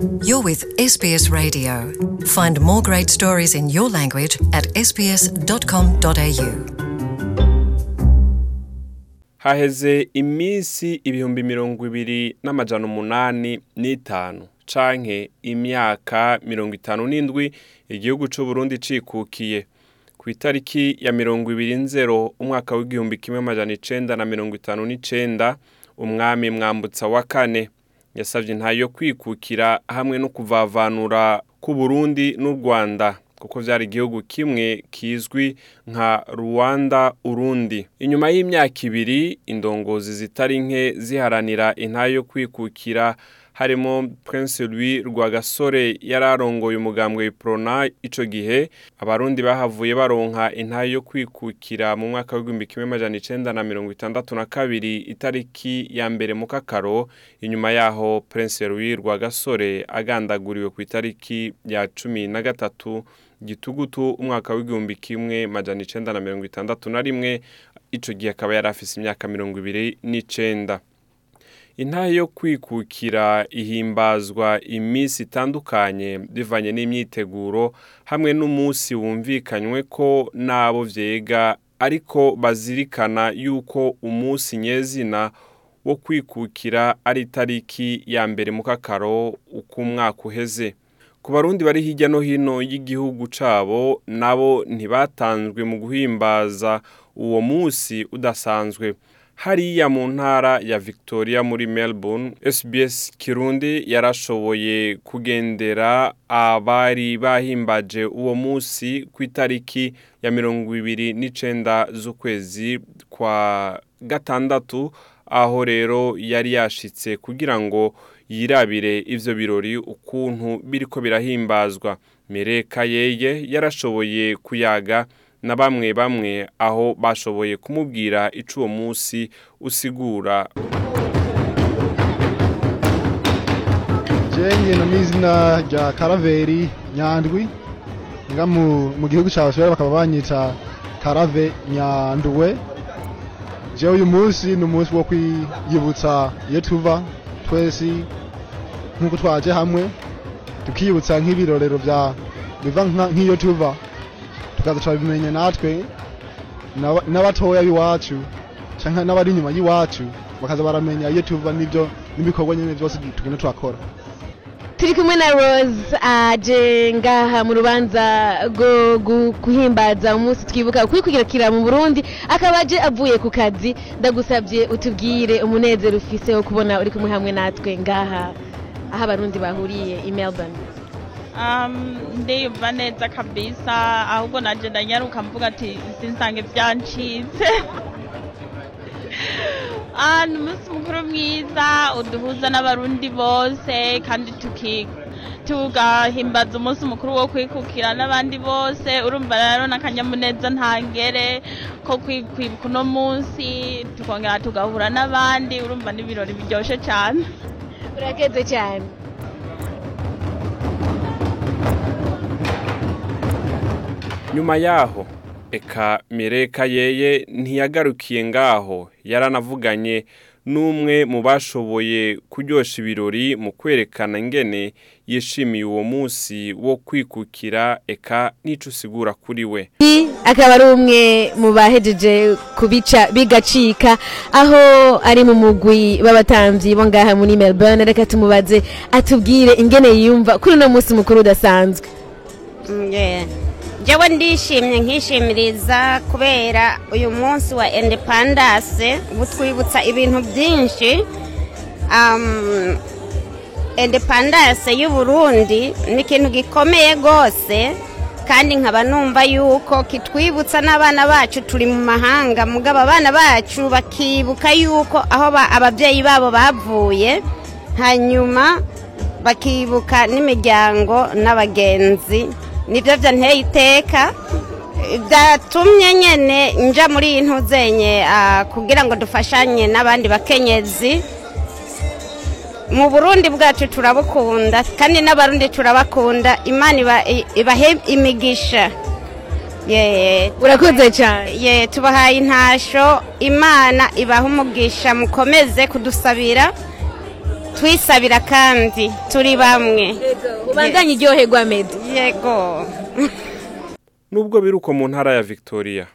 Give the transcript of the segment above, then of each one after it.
You're with SBS Radio. Find more great stories in your language at sbs.com.au. haheze iminsi ibihumbi mirongo ibiri n'amajana umunani n'itanu canke imyaka mirongo itanu n'indwi igihugu c'u Burundi cikukiye ku itariki ya mirongo ibiri nzero umwaka w'igihumbi kimwe amajana icenda na mirongo itanu n'icenda umwami mwambutsa wa kane yasavye ntayo kwikukira hamwe no kuvavanura ku Burundi n'u Rwanda kuko vyari igihugu kimwe kizwi nka Rwanda Urundi. Inyuma y'imyaka ibiri indongozi zitari nke ziharanira intayo yo kwikukira harimo Prince Louis Rwagasore yararongoye umugambwe Iprona ico gihe. Abarundi bahavuye baronka intayo yo kwikukira mu mwaka w'igihumbi kimwe amajana icenda na mirongo itandatu na kabiri itariki ya mbere mu kakaro. Inyuma yaho Prince Louis Rwagasore agandaguriwe ku itariki ya cumi na gatatu gitugutu umwaka w'igihumbi kimwe majana icenda na mirongo itandatu na rimwe. Ico gihe akaba yari afise imyaka mirongo ibiri n'icenda. Intahe yo kwikukira ihimbazwa iminsi itandukanye bivanye n'imyiteguro hamwe n'umunsi wumvikanywe ko n'abo vyega ariko bazirikana yuko umunsi nyezina wo kwikukira ari itariki ya mbere mu kakaro uko umwaka uheze. Ku barundi bari hirya no hino y'igihugu cabo nabo ntibatanzwe mu guhimbaza uwo munsi udasanzwe. Hariya mu ntara ya Victoria muri Melbourne SBS Kirundi yarashoboye kugendera abari bahimbaje uwo munsi ku itariki ya mirongo ibiri n'icenda z'ukwezi kwa gatandatu aho rero yari yashitse kugira ngo yirabire ivyo birori ukuntu biriko birahimbazwa. Mereka yeye yarashoboye kuyaga na bamwe bamwe aho bashoboye kumubwira ico uwo munsi usigura. Jenge no mwizina rya karaveri nyandwi nga mu, gihugu ca Australia bakaba banyita karave nyanduwe jewe uyu munsi ni umunsi wo kwiyibutsa iyo tuva twese nk'uko twaje hamwe tukiyibutsa nk'ibirorero vya biva nk'iyo tuva. Tukaza turabimenya natwe n'aba- n'abatoya b'iwacu canke n'abari inyuma y'iwacu bakaza baramenya iyo tuva n'ivyo n'ibikorwa nyene vyose tugenda turakora turi kumwe na rose aje ngaha mu rubanza rwo gu- guhimbaza umunsi twibuka kwikukira mu burundi akaba aje avuye ku kazi. Ndagusabye utubwire umunezero ufise wo kubona uri kumwe hamwe natwe ngaha aho abarundi bahuriye i melbourne. Um, ndiyumva neza kabisa ahubwo naje ndanyaruka mvuga ati sinsange byancitse Ah, ni umunsi mukuru mwiza uduhuza n'abarundi bose kandi tugahimbaza umunsi mukuru wo kwikukira n'abandi bose. Urumva rero n'akanyamuneza ntangere ko kwi- kwibuka uno munsi tukongera tugahura n'abandi urumva n'ibirori biryoshe cyane urakeze cyane nyuma yaho eka Mereka yeye ntiyagarukiye ngaho yaranavuganye n'umwe mu bashoboye kuryosha ibirori mu kwerekana ingene yishimiye uwo munsi wo kwikukira eka n'ico usigura kuri we. Akaba ari umwe mu bahejeje kubica bigacika aho ari mu mugwi b'abatamvyi bo ngaha muri melbourne. Reka tumubaze atubwire ingene yiyumva kuri uno munsi mukuru udasanzwe. Yeah. Jewe ndishimye nkishimiriza kubera uyu munsi wa independence butwibutsa ibintu byinshi. Um, independence y'u Burundi ni ikintu gikomeye gose kandi nkaba numva yuko kitwibutsa n'abana bacu turi mu mahanga mugabo abana bacu bakibuka yuko aho ba- ababyeyi babo bavuye hanyuma bakibuka n'imiryango n'abagenzi. Ni byo byanteye iteka byatumye nyine nja muri iyi ntuzenye ah, kugira ngo dufashanye n'abandi bakenyezi. Mu burundi bwacu turabukunda kandi n'abarundi turabakunda. Imana ibahe imigisha. Ye urakoze cyane. ye tubahaye intasho. Imana ibaha umugisha mukomeze kudusabira. Twisabira kandi turi bamwe. Ubandanye iryoherwa medi yego. Nubwo biri uko mu ntara ya Victoria,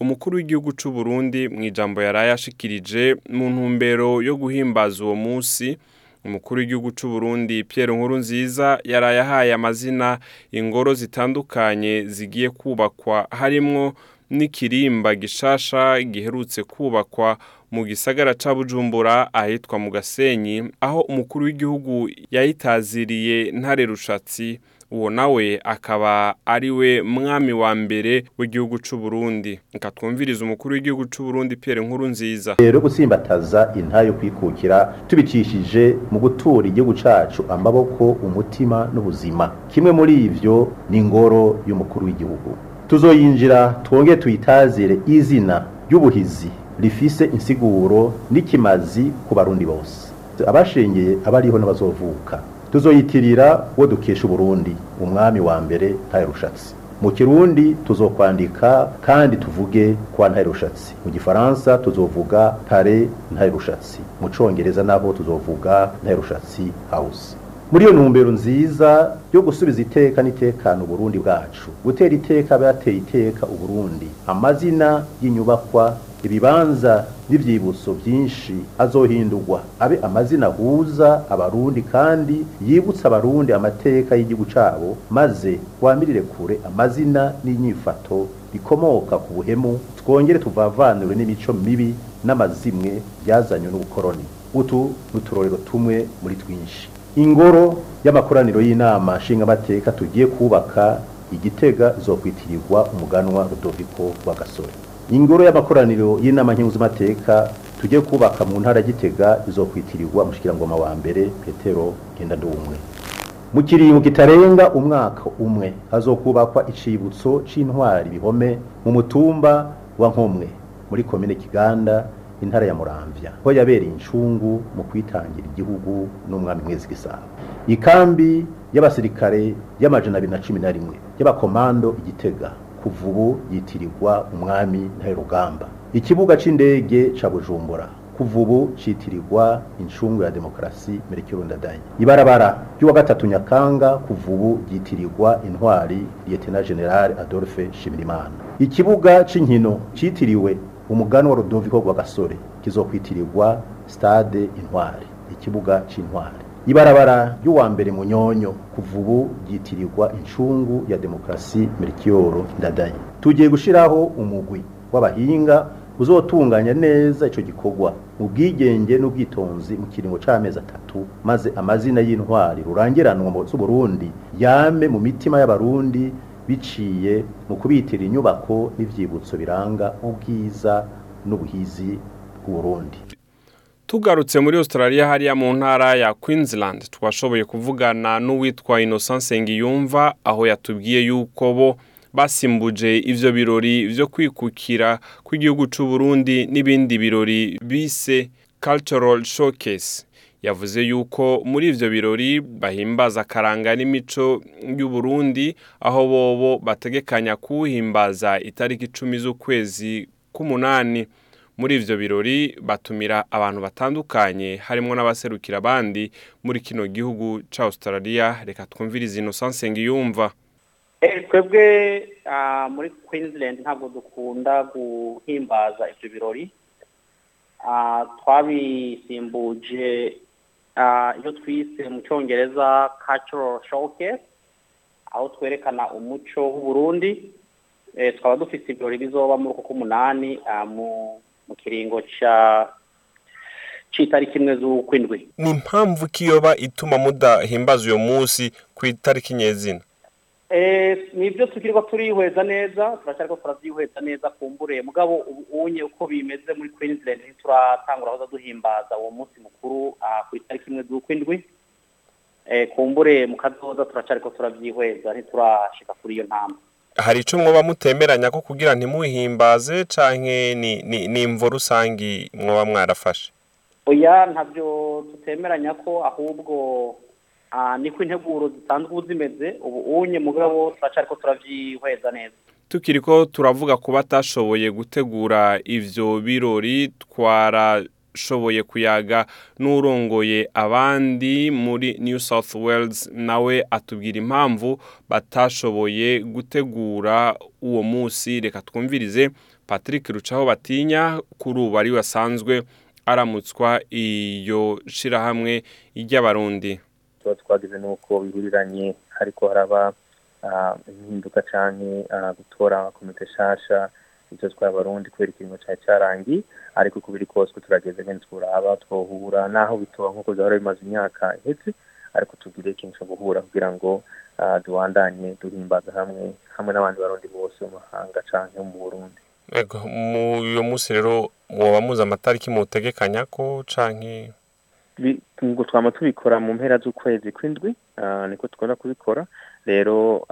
umukuru w'igihugu c'u Burundi mu ijambo yaraye ashikirije mu ntumbero yo guhimbaza uwo munsi, umukuru w'igihugu c'u Burundi Pierre Nkurunziza yaraye ahaye amazina ingoro zitandukanye zigiye kubakwa harimwo n'ikirimba gishasha giherutse kubakwa mu gisagara ca Bujumbura ahitwa mu Gasenyi aho umukuru w'igihugu yayitaziriye ntare rushatsi. Uwo nawe akaba ari we mwami wa mbere w'igihugu c'u Burundi. Nka twumviriza umukuru w'igihugu c'u Burundi Pierre Nkurunziza. Rero gusimbataza intayo yo kwikukira tubicishije mu gutura igihugu cacu amaboko umutima n'ubuzima. Kimwe muri ivyo ni ingoro y'umukuru w'igihugu. Tuzoyinjira twongere tuyitazire izina ry'ubuhizi rifise insiguro n'ikimazi ku barundi bose. Abashengeye abariho n'abazovuka. Tuzoyitirira uwo dukesha uburundi umwami wa mbere ntayo rushatsi. Mu kirundi tuzokwandika kandi tuvuge kwa ntayo rushatsi. Mu gifaransa tuzovuga tare ntayo rushatsi. Mu congereza naho tuzovuga ntayo rushatsi house. Muri iyo ntumbero nziza yo gusubiza iteka n'itekano uburundi bwacu. Gutera iteka abateye iteka uburundi amazina y'inyubakwa ibibanza n'ivyibutso byinshi azohindurwa. Abe amazina ahuza abarundi kandi yibutsa abarundi amateka y'igihugu cabo maze wamirire kure amazina n'inyifato bikomoka ku buhemu twongere tuvavanure n'imico mibi n'amazimwe byazanywe n'ubukoroni utu n'uturorero tumwe muri twinshi. Ingoro y'amakoraniro y'inama nshingamateka tugiye kubaka igitega izokwitirirwa umuganwa rudoviko wa gasore ingoro y'amakoraniro y'inama nkenguzamateka tugiye kubaka mu ntara gitega izokwitirirwa mushikirangoma wa mbere petero ngendandumwe. Mu kiringo kitarenga umwaka umwe hazokubakwa icibutso c'intwari bihome mu mutumba wa nkomwe muri komine kiganda intara ya muramvya ho yabereye incungu mu kwitangira igihugu n'umwami mwezi gisabo ikambi y'abasirikare y'amajana abiri na cumi na rimwe y'abakomando igitega kuva ubu yitirirwa umwami ntaherugamba ikibuga c'indege ca bujumbura kuva ubu citirirwa incungu ya demokarasi merekero ndadaye ibarabara ry'uwa gatatu nyakanga kuva ubu ryitirirwa intwari lieutenant general adolphe shimirimana ikibuga c'inkino citiriwe umugani wa Rudoviko rwa gasore kizokwitirirwa stade intwari ikibuga c'intwari. Ibarabara ry'uwa mbere munyonyo kuva ubu ryitirirwa incungu ya demokarasi merikiyoro ndadaye. Tugiye gushiraho umugwi w'abahinga uzotunganya neza ico gikorwa mu bwigenge n'ubwitonzi mu kiringo c'amezi atatu maze amazina y'intwari rurangiranwa mu z'uburundi yame mu mitima y'abarundi biciye mu kubitira inyubako n'ivyibutso biranga ubwiza n'ubuhizi bw'uburundi. Tugarutse muri Australia hariya mu ntara ya Queensland. Twashoboye kuvugana n'uwitwa Innocent Sengiyumva aho yatubwiye yuko bo basimbuje ivyo birori vyo kwikukira kw'igihugu c'u Burundi n'ibindi birori bise Cultural Showcase. Yavuze yuko muri ivyo birori bahimbaza akaranga n'imico y'u Burundi aho bobo bategekanya kuhimbaza itariki icumi z'ukwezi k'umunani. Muri ivyo birori batumira abantu batandukanye harimwo n'abaserukira abandi muri kino gihugu ca Australia. Reka twumvirize Innocent Sengiyumva twebwe muri Queensland ntabwo dukunda guhimbaza ivyo birori. Twabisimbuje iyo twise mu cyongereza cultural showcase aho twerekana umuco w'uburundi twaba dufite ibirori bizoba muri uko k'umunani mu kiringo c'itariki imwe z'ukwindwi. Ni impamvu kiyoba ituma mudahimbaza uyo munsi ku itariki nyezina ni byo tukirirwa turihweza neza turacyariko turabyihweza neza kumbure mugabo ubunye uko bimeze muri Queensland turatangura aho duhimbaza uwo munsi mukuru ku itariki imwe z'ukwindwi kumbure mu kazoza turacyariko turabyihweza ntiturashika kuri iyo ntambwe. Hari ico mwoba mutemeranya ko kugira ntimuhimbaze canke ni ni ni imvo rusangi mwoba mwarafashe? Oya ntabyo tutemeranya ko ahubwo niko integuro zisanzwe ubu zimeze ubu unye mugabo turacariko turavyihweza neza. Tukiriko turavuga ku batashoboye gutegura ivyo birori twara twashoboye kuyaga n'urongoye abandi muri New South Wales nawe atubwira impamvu batashoboye gutegura uwo munsi. Reka twumvirize Patrick Rucaho batinya kuri ubu ari wasanzwe aramutswa iyo shirahamwe ry'abarundi. Tuba twagize nuko bihuriranye ariko haraba impinduka canke gutora komite shasha ivyo tw'abarundi kubera ikiringo cari carangiye ariko uko biri kose turageze ngene turaba twohura naho bitoba nk'uko vyahora bimaze imyaka iheze ariko tugire ikintu co guhura kugira ngo tubandanye duhimbaza hamwe hamwe n'abandi barundi bose mu mahanga canke mu burundi. Uyo munsi rero mwoba muzi amatariki mutegekanya ko canke ngo twama tubikora mu mpera z'ukwezi kw'indwi niko tukunda kubikora. Rero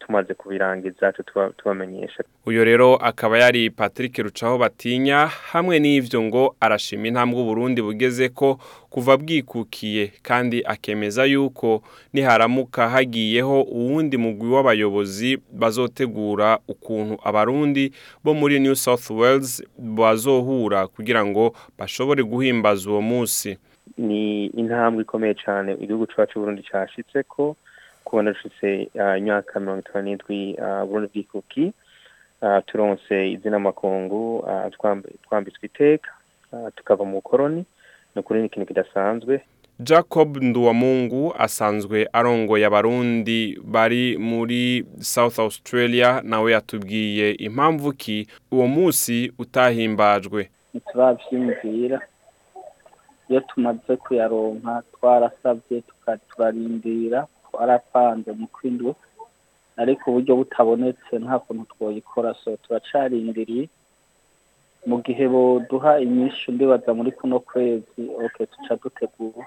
tumaze kubirangiza tubamenyesha. Uyu rero akaba yari Patrick Rucaho batinya hamwe n'ivyo ngo arashima intambwe Burundi bugeze ko kuva bwikukiye. Kandi akemeza yuko niharamuka hagiyeho uwundi mugwi w'abayobozi bazotegura ukuntu abarundi bo muri New South Wales bazohura kugira ngo bashobore guhimbaza uwo munsi. Ni intambwe ikomeye cyane igihugu cyacu Burundi cyashitse ko kubona dushitse imyaka mirongo itanu n'indwi Burundi bwikuki turonse izina makungu twambitswe iteka tukava mu bukoroni ni ukuri ni ikintu kidasanzwe. Jacob nduwamungu asanzwe arongoye abarundi bari muri south australia nawe yatubwiye impamvu ki uwo munsi utahimbajwe. Ntiturabyiyumvira iyo tumaze kuyaronka twarasabye turarindira twarapanze mu kwindwi ariko uburyo butabonetse nta kuntu twoyikora. So turacarindiriye mu gihe boduha inyinshi ndibaza muri kuno kwezi oke tuca dutegura.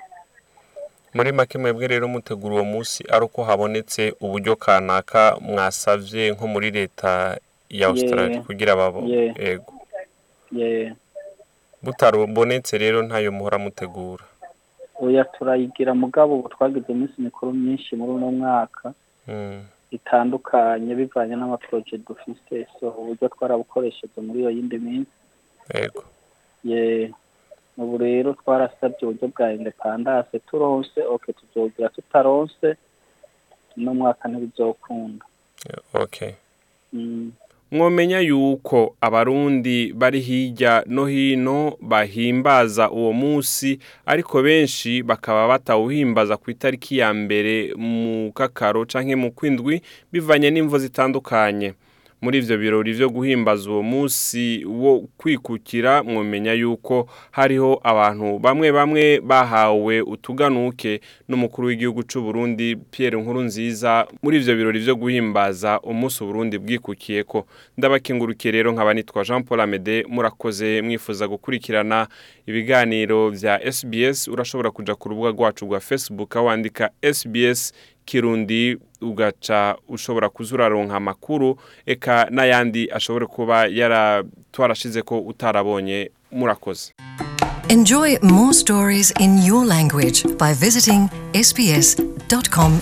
Muri make mwebwe rero mutegura uwo munsi ari uko habonetse uburyo kanaka mwasavye nko muri leta ya australia kugira babo yego butarubonetse rero ntayo muhora mutegura. Oya turayigira mugabo ubu twagize iminsi mikuru myinshi muri uno mwaka itandukanye bivanye n'amaporoje dufise. So uburyo twarabukoresheje muri iyo yindi minsi. Yego. Ye ubu rero twarasabye uburyo bwa independance turonse. Oke tuzogira tutaronse uno mwaka ntibizokunda okay mwomenya yuko abarundi bari hirya no hino bahimbaza uwo munsi ariko benshi bakaba batawuhimbaza ku itariki ya mbere mu kakaro canke mu kwindwi bivanye n'imvo zitandukanye. Muri ivyo birori vyo guhimbaza uwo munsi wo kwikukira mwomenya yuko hariho abantu bamwe bamwe bahawe utuganuke n'umukuru w'igihugu c'u Burundi Pierre Nkurunziza muri ivyo birori vyo guhimbaza umunsi Burundi bwikukiyeko. Ndabakengurukiye rero nkaba nitwa Jean Paul Amede murakoze mwifuza gukurikirana ibiganiro vya SBS urashobora kuja ku rubuga rwacu rwa Facebook wandika SBS kirundi ugaca ushobora kuzuraronka amakuru eka n'ayandi ashobora kuba yara twarashize ko utarabonye murakoze. Enjoy more stories in your language by visiting sbs.com.au